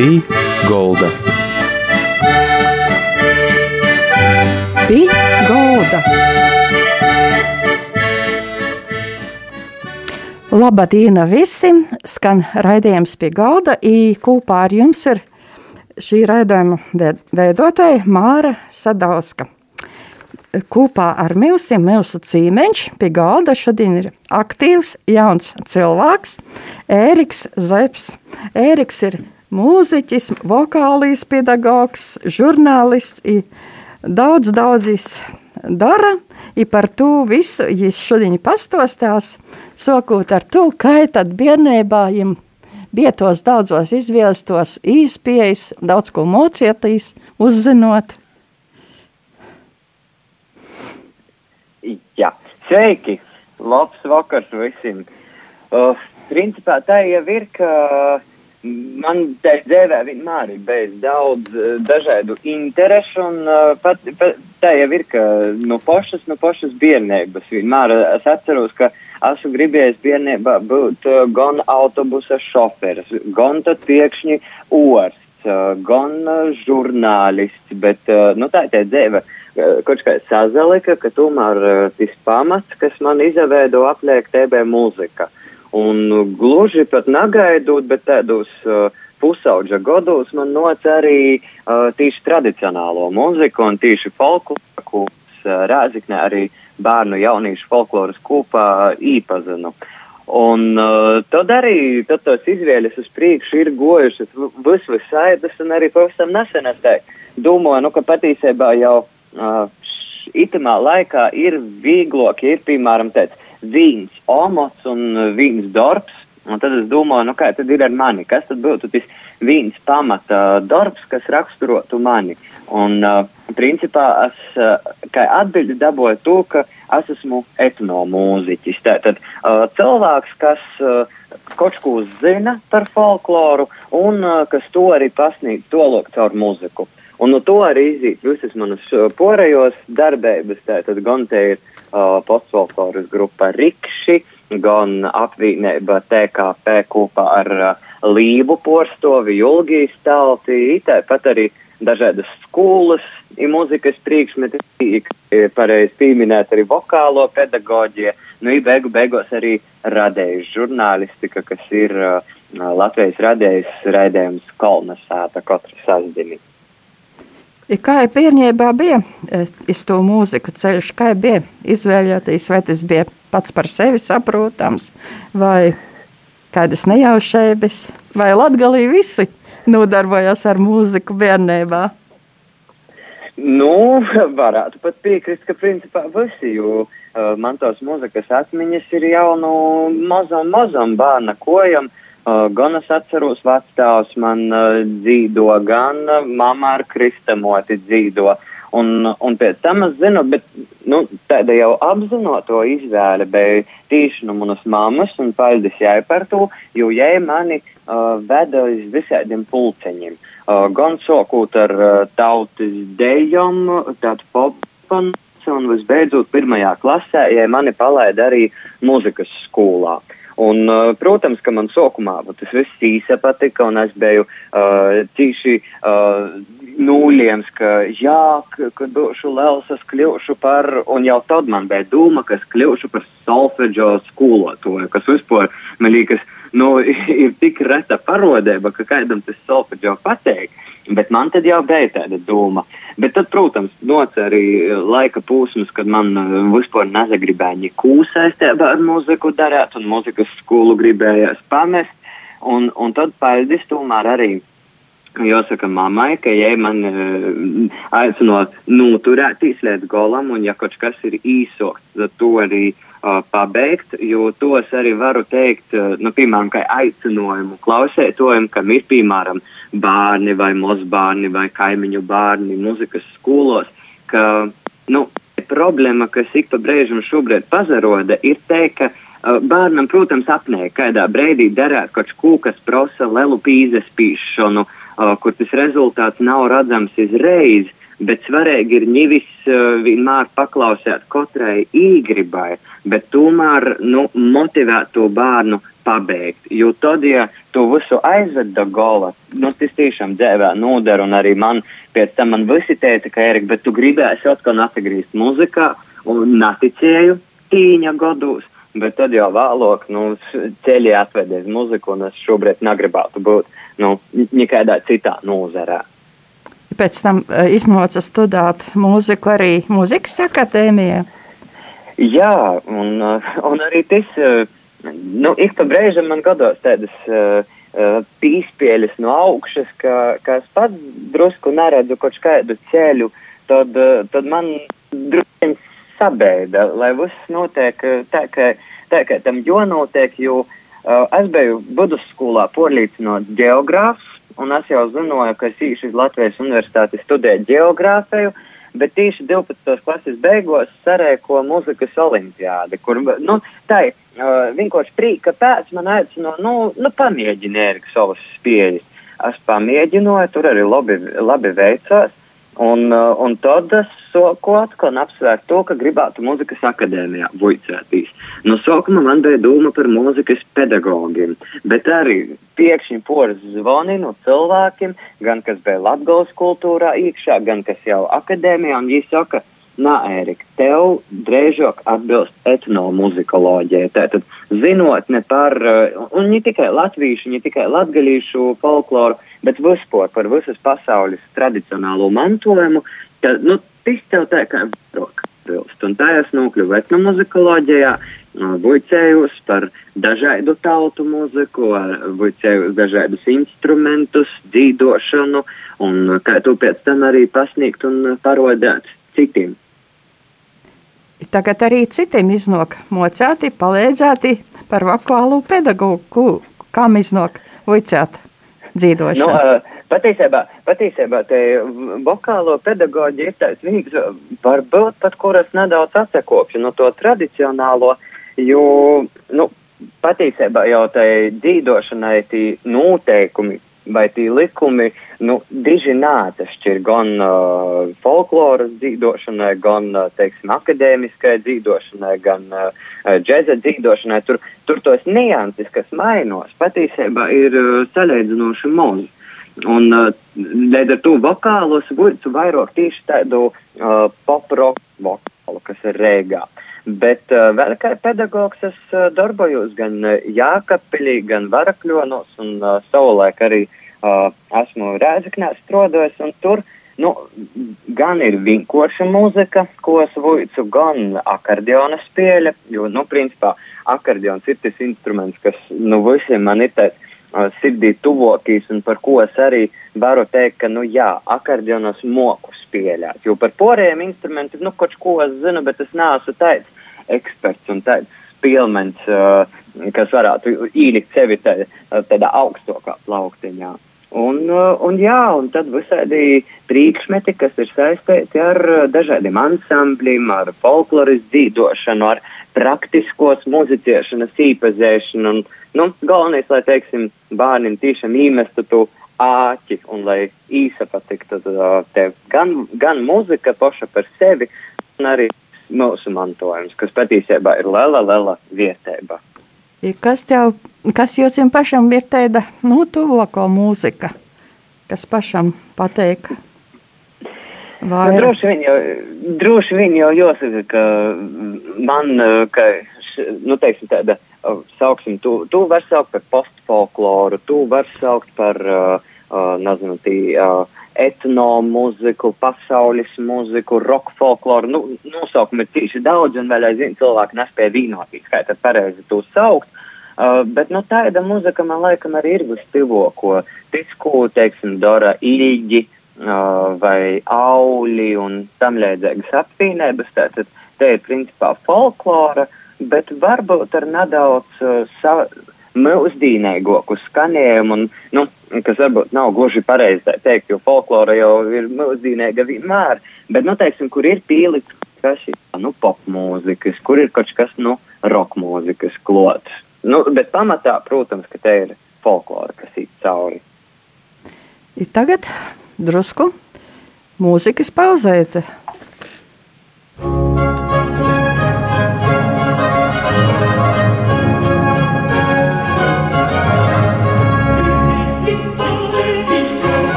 Pī Golda. Pī Golda. Labdien visiem! Skan raidījums pie galda. I kopā ar jums ir šī raidījuma veidotāja Māra Sadauska. Kopā ar Milsim, Milsu Cīmeņš pie galda šodien ir aktīvs jauns cilvēks Ēriks Zeps. Ēriks ir mūziķis, vokālīs pedagogs, žurnālists, daudz, daudzis dara, i par to visu viņš šodien pastostās, sokot ar to, kā tad bērnībā viņam bija tos daudzos izvēlestos īspējas, daudz ko mocietīs, uzzinot. Jā, sveiki! Labs vakars visiem! Uh, principā tā jau ir, ka man tā dzīvē vienmēr ir bijis daudz uh, dažādu interešu, un uh, pat, pat tā jau ir, ka no pašas, no pašas bērnības vienmēr es atceros, ka esmu gribējis bērnībā būt gan autobusa šoferis, gan tad piekšņi orsts, gan žurnālists, bet, nu tā tā dzīve. Kaut kā sazalika, ka tomēr tas pamats, kas man izveido apliek TB mūzika. Un gluži pat negaidot, bet tādos uh, pusauģa gados man noc arī uh, tīši tradicionālo mūziku un tīši folkloru, kuras uh, Rēziknē arī bērnu jauniešu folkloras kopā īpazinu. Un uh, tad arī tad tos izvēles uz priekšu ir gojušas vis visaidas un arī pavisam nesen es tā domāju, nu, ka patīsībā jau uh, itamā laikā ir vieglāk, ir, piemēram, tāds vīns omots un vīns darbs, Un tad es domāju, nu kā tad ir ar mani, kas tad būtu tas viens pamata darbs, kas raksturotu mani. Un uh, principā es uh, kā atbildi dabūju to, ka es esmu etnomūziķis. Tātad uh, cilvēks, kas uh, kaut ko zina par folkloru un uh, kas to arī pasniedz tolok caur mūziku. Un no to arī iziet visas manas porējos darbības, tātad gan te ir uh, postfolkloras grupa Rikši, uh, gan apvienība TKP kopā ar uh, Lību porstovi, Julgijas teltī, tāpat arī dažādas skolas, ir muzikas priekšmeti, pareizi pieminēt arī vokālo pedagoģiju, nu, ir beigu beigās arī radējuši žurnālistika, kas ir uh, Latvijas radējis raidījums Kolnesāta katru sasdini. Kā jau bērnībā bija iz to mūziku ceļš, kā bija izvēlēties, vai tas bija pats par sevi saprotams, vai kādas nejaušības, vai latgalī visi nodarbojas ar mūziku bērnībā? Nu, varētu pat piekrist, ka principā visi, jo uh, man tās mūzikas atmiņas ir jau no mazam, mazam bērna kojam. Uh, gan es atceros, vecāks man uh, dzīvo, gan uh, mamma ar kristamoti dzīvo. Un, un pēc tam es zinu, bet nu, tāda jau apzinoto izvēle bija tieši no manas mammas, un paldies jai par to, jo jai mani uh, veda uz visādiem pulceņiem. Uh, gan sokot ar uh, tautas dejom, tādu popu, un visbeidzot pirmajā klasē, jai mani palaida arī muzikas skolā. Uh, Un, uh, protams, ka man sākumā tas viss īsa patika, un es biju uh, tīši uh, nūļiems, ka jā, kad būšu liels, es kļūšu par, un jau tad man bija doma, ka es kļūšu par solfeģo skolotāju, kas vispār, man liekas, nu, ir tik reta parodēba, ka kādam tas solfeģo pateik. Bet man tad jau bija tāda doma. Bet tad, protams, nocer arī laika posms, kad man uh, vispār nezagribēja neko saistībā ar muziku darīt, un muzikas skolu gribējās pamest. Un, un tad paldies tomēr arī Jāsaka mammai, ka, ja man uh, aicinot noturēties līdz golam, un ja kaut kas ir īsoks, tad to arī uh, pabeigt, jo tos arī varu teikt, nu, piemēram, kā aicinājumu klausētojiem, kam ir, piemēram, bērni vai mozbērni vai kaimiņu bērni muzikas skolos, ka, nu, problēma, kas ik pa brīžam šobrīd pazaroda, ir te, ka bērnam, protams, apnē, kādā brīdī darēt kaut ko, kas prasa lielu pīzes pīšanu, kur tas rezultāts nav redzams izreiz, bet svarīgi ir nevis uh, vienmēr paklausēt katrai īgribai, bet tomēr nu, motivēt to bērnu pabeigt. Jo tad, ja tu visu aizved do gola. Nu, tas tiešām dzēvē noder, un arī man pēc tam man visi teica, ka, Erika, bet tu gribēsi atkal atgriezt muzikā, un neticēju tīņa gados. Bet tad jau vēlāk, nu, ceļā atvedies muziku, un es šobrīd negribētu būt, nu, nekādā citā nozarē. Pēc tam uh, iznāca studēt mūziku arī mūzikas akadēmijā. Jā, un, uh, un arī tas. Uh, nu, ik pa brīžam man gados tādas uh, pīspēļas no augšas, ka, ka es pats drusku neredzu kaut kādu ceļu, tad, tad man drusku sabeida, lai viss notiek tā, ka, tā, ka tam jonotiek, jo uh, es biju budusskolā porlīdzinot geogrāfs, un es jau zināju, ka es īšu uz Latvijas universitāti studēju geogrāfiju, bet tieši 12. klases beigās sarēko muzikas olimpiādi, kur, nu, tā ir uh, vienkārši prīka pēc man aicino, nu, nu pamēģini Ērika savas spējas. Es pamēģināju, tur arī labi, labi veicās. Un, uh, un tad es soku atkal apsvērt to, ka gribētu muzikas akadēmijā vuicētīs. No sākuma man bija doma par muzikas pedagogiem, bet arī piekšņi poras zvani no cilvēkiem, gan kas bija Latgales kultūrā iekšā, gan kas jau akadēmijā, un viņi saka, Nā, Ērika, tev drēžāk atbilst etnomuzikoloģijai. Tātad zinotne par, uh, un ne tikai latviešu, ne tikai latgalīšu folkloru, bet vispār par visas pasaules tradicionālo mantojumu, tad, nu, tas tev tā kā brok atbilst. Un tā es nokļuvu etnomuzikoloģijā, buļcējos par dažādu tautu muziku, buļcējos dažādus instrumentus, dzīdošanu, un kā tu pēc tam arī pasniegt un parodēt citiem. Tagad arī citiem iznāk mocēti, palīdzēti par vokālu pedagogu. Kam iznāk vicēt dzīvošanu? Nu, patiesībā, patiesībā te vokālo pedagoģi ir tāds vīgs, varbūt pat kuras nedaudz atsakopšu no to tradicionālo, jo, nu, patiesībā jau tai dzīvošanai tī noteikumi vai tī likumi, nu, diži neatšķir gan uh, folkloras dzīvošanai, gan, uh, teiksim, akadēmiskai dzīvošanai, gan uh, džeza dzīvošanai. Tur, tur tos nianses, kas mainos, patiesībā ir uh, salīdzinoši mozi. Un uh, līdz ar to vokālos būtu vairāk tieši tādu uh, pop-rock vokālu, kas ir rēgā. Bet uh, vēl kā pedagogs es uh, darbojos gan uh, Jākapilī, gan Varakļonos un uh, savulaik arī uh, esmu Rēzaknē strādājis, un tur nu, gan ir vinkoša muzika, ko es vujcu, gan akordeona spēle, jo, nu, principā, akordeons ir tas instruments, kas, nu, visiem man ir tāds sirdī tuvokīs, un par ko es arī varu teikt, ka, nu, jā, akordeonas moku spēlēt, jo par porējiem instrumentiem, nu, kaut ko es zinu, bet es neesmu tāds eksperts un tāds spēlmens, kas varētu īlikt sevi tādā, tādā augstākā plauktiņā. Un, un jā, un tad visādi priekšmeti, kas ir saistīti ar dažādiem ansambļiem, ar folkloras dzīvošanu, ar praktiskos muzicēšanas īpazēšanu. Un, nu, galvenais, lai, teiksim, bērniem tiešām īmestu to āķi un lai īsa patiktu tev gan, gan muzika paša par sevi, gan arī mūsu mantojums, kas patiesībā ir liela, liela vietēba. Kas, tev, kas jums pašam ir tāda nu, tuvāko mūzika, kas pašam patīk? Nu, droši, vien jau, droši vien jau jāsaka, ka man, ka, nu, teiksim, tāda, sauksim, tu, tu var saukt par postfolkloru, tu var saukt par, uh, uh, nezinu, tī, uh, etnomūziku, pasaules mūziku, rock folkloru. Nu, nosaukumi ir tieši daudz, un vēl aizvien cilvēki nespēja vienotīt, kā tad pareizi to saukt. Uh, bet nu, tāda mūzika man laikam arī ir vistuvāko. Tisku, teiksim, Dora Ilģi uh, vai Auli un tam līdzīgas apvienības. Tātad te ir principā folklora, bet varbūt ar nedaudz uh, sa mūsdīnīgāku skanējumu, un, nu, kas varbūt nav gluži pareizi teikt, jo folklora jau ir mūsdīnīga vienmēr, bet, nu, teiksim, kur ir pielikts, kas ir, nu, popmūzikas, kur ir kaut kas, nu, rokmūzikas klots. Nu, bet pamatā, protams, ka te ir folklora, kas ir cauri. I tagad drusku mūzikas pauzēta. skan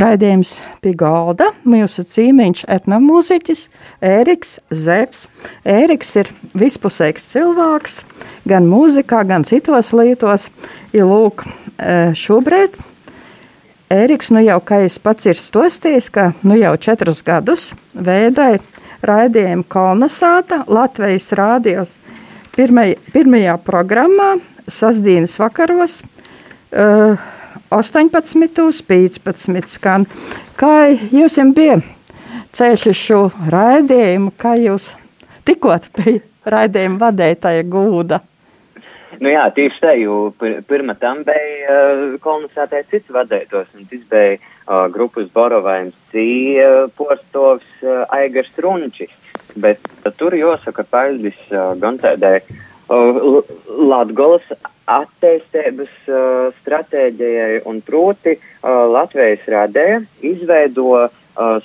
raidījums pie galda. Mūsu cīmiņš etnomūziķis Ēriks Zepsi. Ēriks ir vispusīgs cilvēks, gan mūzikā, gan citos lietos. Ja lūk, e, šobrīd Ēriks, nu jau kā es pats ir stosties, ka nu jau četrus gadus veidai raidījumu Kolnasāta Latvijas rādījos pirmaj, pirmajā programmā sasdienas vakaros. Uh, 18, 15 skan. Kā jums bija ceļš uz šo raidījumu, kā jūs tikot pie raidījuma vadītāja gūda? Nu jā, tieši tā, jo pir, pirmā tam bija uh, kolonizētais cits vadētos, un tas bija uh, grupas Borovājums C uh, postovs uh, Aigars Runčis. Bet uh, tur jāsaka, paļģis uh, gan tādai uh, Latgolas attīstības uh, stratēģijai un proti uh, Latvijas rādēja izveido uh,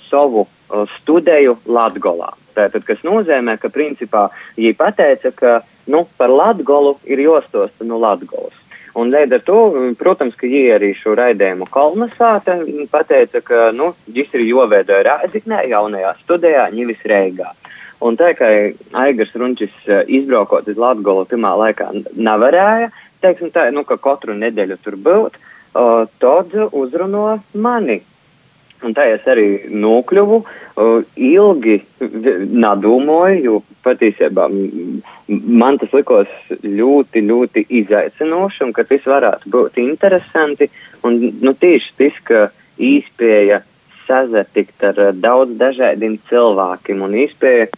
savu uh, studiju Latgolā. Tātad, kas nozīmē, ka principā viņi pateica, ka nu, par Latgolu ir jostosta no Latgolas. Un līdz ar to, protams, ka viņi arī šo raidījumu kolonizēta, pateica, ka, nu, šis ir joveidoja Rāziknē, jaunajā studijā, Ņivis Reigā. Un tā kā Aigars Runčis uh, izbraukot uz Latgolu pirmā laikā nevarēja, teiksim tā, nu, ka katru nedēļu tur būt, uh, tad uzruno mani. Un tā es arī nokļuvu, uh, ilgi nedomāju, jo patiesībā man tas likās ļoti, ļoti izaicinoši un ka tas varētu būt interesanti. Un, nu, tieši tas, ka īspēja sazatikt ar daudz dažādiem cilvēkiem un īspēja,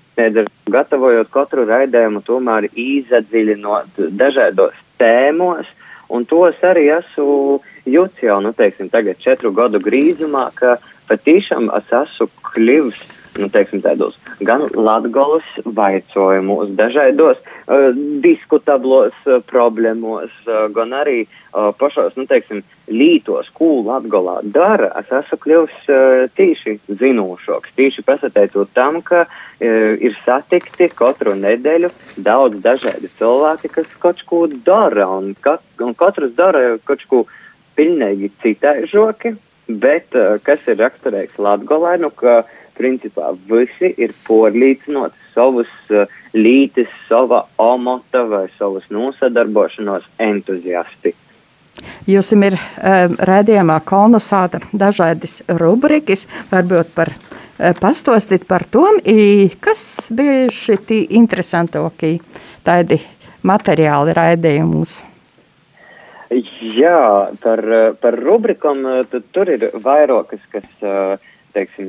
gatavojot katru raidījumu, tomēr izadziļinot dažādos tēmos, un tos arī esmu jūts jau, nu, teiksim, tagad četru gadu grīzumā, ka patīšām es esmu kļuvis nu, teiksim, tādos gan latgolas vaicojumos, dažādos uh, diskutablos uh, problēmos, uh, gan arī uh, pašos, nu, teiksim, lītos, ko latgolā dara, es esmu kļuvis uh, tīši zinošoks, tīši pasateicot tam, ka uh, ir satikti katru nedēļu daudz dažādi cilvēki, kas kaut ko dara, un, kat, un katrs dara kaut ko pilnīgi citai žoki, bet uh, kas ir raksturīgs latgolai, nu, ka uh, principā visi ir porlīdzinot savus uh, lītis, sava omota vai savus nosadarbošanos entuziasti. Jums ir um, redzējumā kolonizēta dažādas rubrikas, varbūt par uh, pastostīt par to, kas bija šī interesantākie tādi materiāli raidījumus. Jā, par, par rubrikam tur ir vairākas, kas uh, teiksim,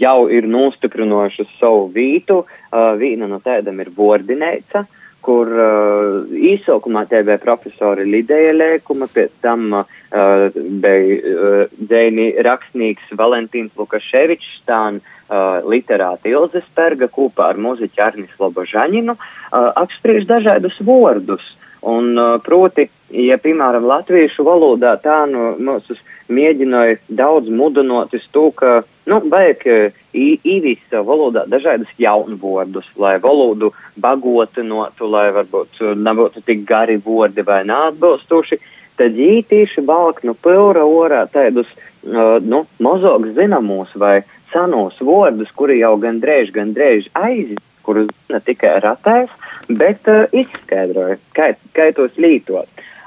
jau ir nostiprinojušas savu vītu. Uh, viena no tādām ir Vordinēca, kur uh, īsākumā te bija profesori Lideja Lēkuma, pēc tam uh, bija uh, dzēni rakstnieks Valentīns Lukaševičs, tān uh, literāti Ilze Sperga kopā ar muziķi Arnis Lobožaņinu uh, apspriež dažādus vārdus. Un, uh, proti, ja, piemēram, latviešu valodā tā nu, mūsu mēģināja daudz mudinot uz to, ka Nu, vajag īvīst valodā dažādus jaunvārdus, lai valodu bagotinotu, lai varbūt nebūtu tik gari vārdi vai neatbilstoši. Tad tieši valk no pilra orā tādus nu, mazāk zināmus vai senos vārdus, kuri jau gandrīz, gandrīz aiziet, kurus ne tikai ratēs, bet uh, izskaidroja, kā, kā tos lītot. Uh,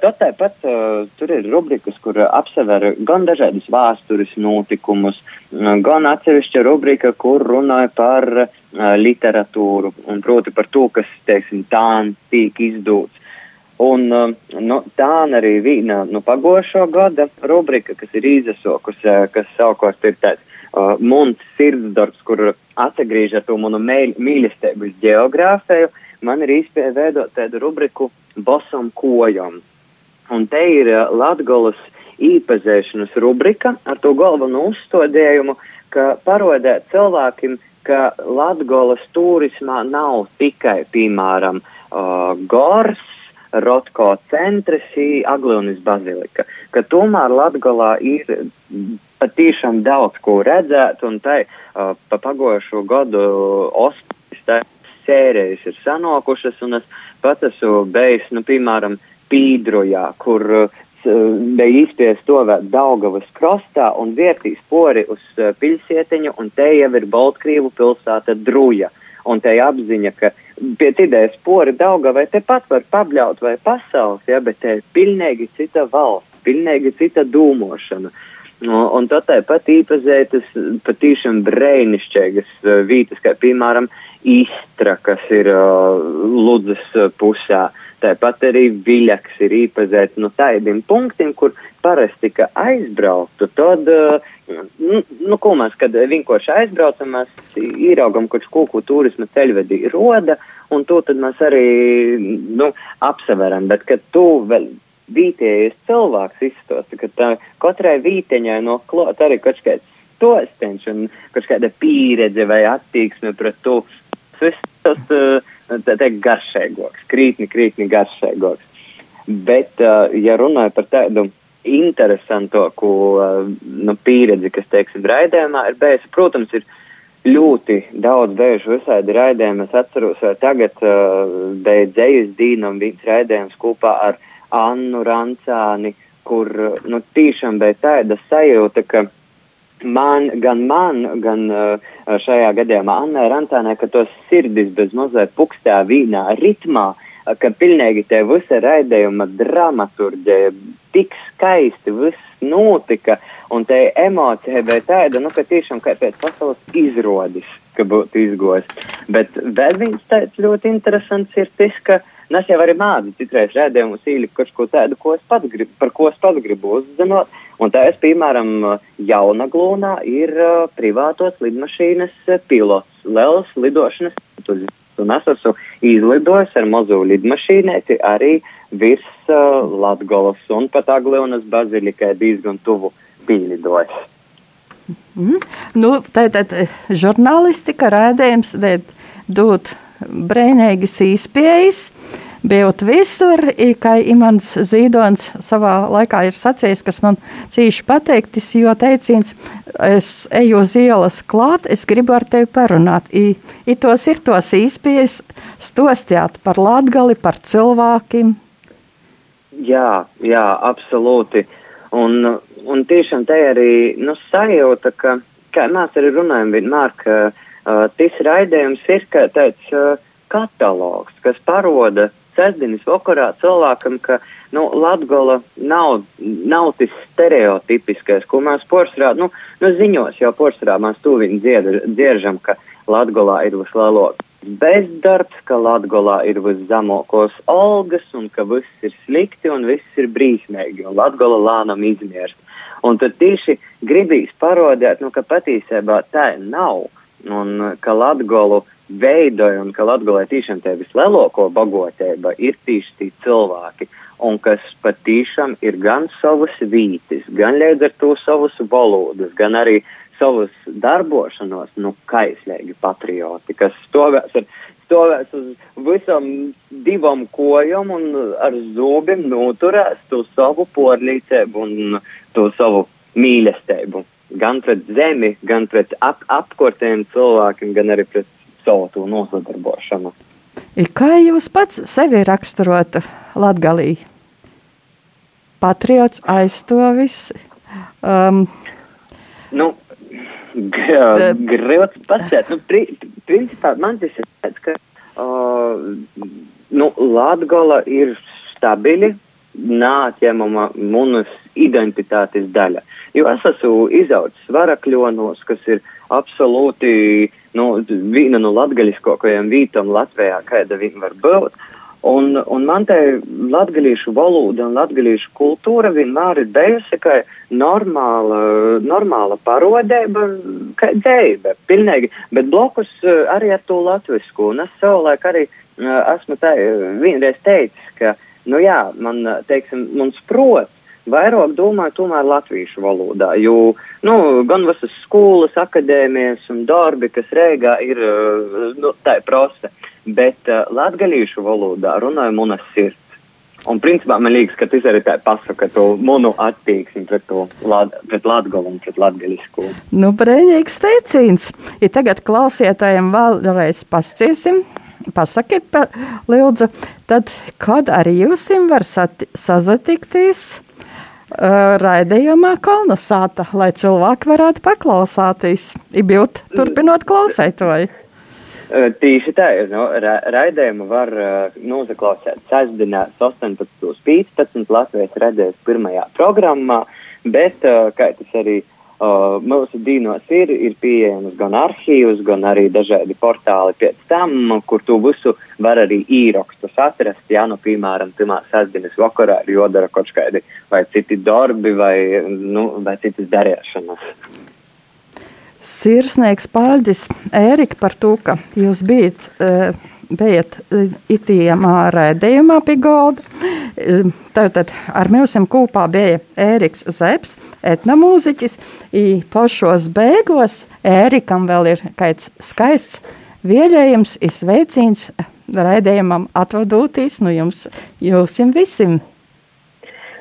tad tāpat uh, tur ir rubrikas, kur apsever gan dažādus vēstures notikumus, uh, gan atsevišķa rubrika, kur runāja par uh, literatūru un proti par to, kas, teiksim, tā tiek izdots. Un uh, nu, tā arī viena nu, pagošo gada rubrika, kas ir izasokus, uh, kas savukārt ir tāds uh, muns sirdsdarbs, kur atgriež ar to manu mīlestību uz geogrāfiju. Uh, man ir īspēja veidot tādu rubriku Bosam kojam. Un te ir uh, Latgolas īpazēšanas rubrika ar to galveno uzstādījumu, ka parodēt cilvēkiem, ka Latgolas turismā nav tikai, piemēram, uh, gors, Rotko centrs, Aglionis bazilika, ka tomēr Latgolā ir patiešām daudz ko redzēt, un tai uh, pa pagojušo gadu Ospis sērijas ir sanokušas, un es pats esmu bijis, nu, piemēram, Pīdrojā, kur uh, bija izspiest to vēl Daugavas krastā un vērtīs pori uz pilsētiņu, un te jau ir Baltkrievu pilsēta Druja. Un te apziņa, ka pie tidējas pori Daugavai tepat var pabļaut vai pasaules, ja, bet te ir pilnīgi cita valsts, pilnīgi cita dūmošana. Un, un tad tāpat īpazētas patīšām brēnišķīgas vītas, kā piemēram Istra, kas ir uh, Ludzas pusē. Uh, Tāpat arī viļaks ir īpazīts no tādiem punktiem, kur parasti, ka aizbrauktu, tad, eh, nu, nu ko mēs, kad vienkārši aizbraucam, mēs ieraugam, kurš kūku turisma ceļvedī roda, un to tad mēs arī, nu, apseveram, bet, kad tu vēl vītējies cilvēks izstosta, ka tā katrai vīteņai no klāt arī kaut kāds stosteņš un kaut kāda pieredze vai attieksme pret to. Tas, tas, uh, tā teikt, garšīgāks, krītni, krītni garšīgāks. Bet, uh, ja runāju par tādu interesantāku uh, nu, pieredzi, kas, teiksim, raidījumā ir bijusi, protams, ir ļoti daudz bēžu visādi raidījumi. Es atceros, vai tagad uh, bija dzējas dīnam viens raidījums kopā ar Annu Rancāni, kur, nu, tīšām bija tāda sajūta, ka man, gan man, gan uh, šajā gadījumā Annai Rantānai, ka tos sirdis bez mazliet pukstā vīnā ritmā, uh, ka pilnīgi te visa raidījuma dramaturģija tik skaisti viss notika, un te emocija bija tāda, nu, ka tiešām kā pēc pasaules izrodis, ka būtu izgojis. Bet vēl viens tāds ļoti interesants ir tas, ka uh, Un es jau arī mācu citreiz rēdījumus īli kaut ko tādu, ko es pats gribu, par ko es pats gribu uzzināt. Un tā es, piemēram, Jaunaglūnā ir uh, privātos lidmašīnas pilots, liels lidošanas pilots. Un es esmu izlidojis ar mazu lidmašīnēti arī virs uh, Latgolas un pat Aglionas bazilikai diezgan tuvu pīlidojis. Mm. Nu, tātad žurnālistika rādījums dod brīvīgas izpējas. Bijot visur, kā Imants Zīdons savā laikā ir sacījis, kas man cīši pateiktis, jo teicīns, es eju uz ielas klāt, es gribu ar tevi parunāt. I, i tos ir tos īspējas stostjāt par latgali, par cilvēkiem. Jā, jā, absolūti. Un, un tiešām te arī, nu, sajūta, ka, kā mēs arī runājam vienmēr, ka Uh, tas raidījums ir kā tāds uh, katalogs, kas paroda sestdienas vakarā cilvēkam, ka nu, Latgola nav, nav tas stereotipiskais, ko mēs porcelā, nu, nu ziņos jau porcelā mēs tūviņi dzieržam, ka Latgolā ir vislielākais bezdarbs, ka Latgolā ir viszemākos algas un ka viss ir slikti un viss ir brīsmīgi un Latgola lānam izmierst. Un tad tieši gribīs parodēt, nu, ka patiesībā tā nav un uh, ka Latgolu veidoja un ka Latgolē tiešām te vislielāko bagotēba ir tieši tie cilvēki, un kas patīšām ir gan savas vītis, gan līdz ar to savas valodas, gan arī savas darbošanos, nu, kaislīgi patrioti, kas stovēs ar stovēs uz visam divam kojam un ar zobiem noturēs to savu porlīcēbu un to savu mīlestību gan pret zemi, gan pret ap apkortiem cilvēkiem, gan arī pret savu to nosadarbošanu. Kā jūs pats sevi raksturotu latgalī? Patriots aizstovis. Um, nu, grūti pateikt. Nu, pri, principā man tas ir tāds, ka uh, nu, Latgola ir stabili, neatņemama manas identitātes daļa. Jo es esmu izaudzis varakļonos, kas ir absolūti nu, viena no latgaļiskākajām vītām Latvijā, kāda viņa var būt. Un, un man te latgalīšu valoda un latgalīšu kultūra vienmēr ir bijusi kā normāla, normāla parodēba, kā dzēba, pilnīgi, bet blokus eh, arī ar to latvisku. Un es savulaik arī eh, esmu tā, vienreiz teicis, ka, nu jā, man, teiksim, mums prot vairāk domāju tomēr latviešu valodā, jo, nu, gan visas skolas, akadēmijas un darbi, kas Rēgā ir, eh, nu, tā ir prosa, bet uh, latgalīšu valodā runāju manas sirds. Un, principā, man liekas, ka tas arī tā pasaka to monu attieksmi pret to lad, pret latgalu un pret latgaļisku. Nu, brēņīgs teicīns. Ja tagad klausietajiem vēlreiz pasciesim, pasakiet, pa, Lūdzu, tad, kad arī jūs var satikties? Raidījumā Kalnasāta, lai cilvēki varētu paklausāties, ibjūt turpinot klausētoju. Tīši tā ir. Nu, ra raidījumu var uh, noklausīt sestdienās 18.15. Latvijas redzēs pirmajā programmā, bet, uh, kā tas arī uh, mūsu dīnos ir, ir pieejams gan arhīvs, gan arī dažādi portāli pēc tam, kur tu visu var arī īrakstus atrast, ja, nu, piemēram, pirmā sestdienas vakarā ir jodara kaut kādi vai citi darbi vai, nu, vai citas darīšanas. Sirsnīgs paldies, Ērika, par to, ka jūs bijat, eh, bijat eh, itījumā raidījumā pie galda. Eh, tātad ar mums kopā bija Ēriks Zeps, etnomūziķis, pašos beigos Ērikam vēl ir kāds skaists vieļējums, izveicīns raidījumam atvadūtīs, nu jums, jums visiem.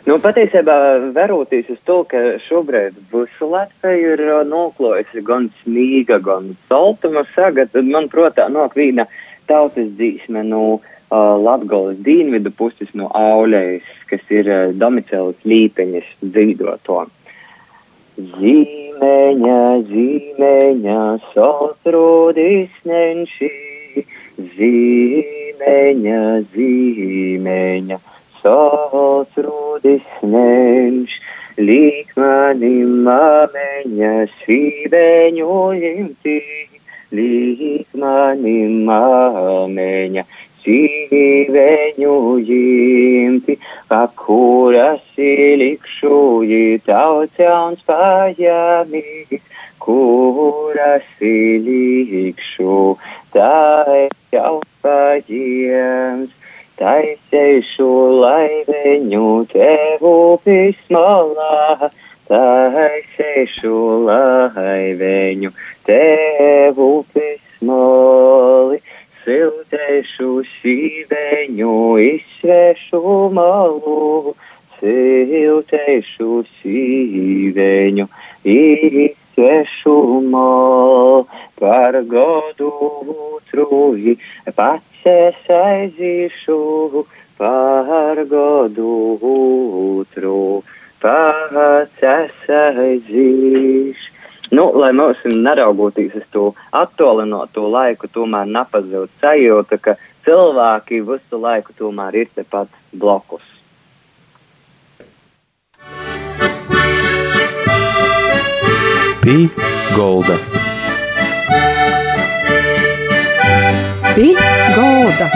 Nu, patiesībā, veroties uz to, ka šobrīd visu Latviju ir uh, noklojusi gan snīga, gan saltuma saga, tad man prātā nāk viena tautas dzīsme no uh, Latgolas dīnvidu puses no Auļejas, kas ir uh, domicēlas līpeņas dzīvoto. Zīmeņa, zīmeņa, sotrūdis nenšī, zīmeņa, zīmeņa savs rudis ņemš, līk mani māmeņa svībeņu siltēšu sīveņu malu, par godu trūji pats es aizīšu par godu otru, pats es aizīšu. Nu, lai mums neraugoties uz to attālināto laiku, tomēr nepazūd sajūta, ka cilvēki visu laiku tomēr ir tepat blokus. Pī Golda. Pī Golda.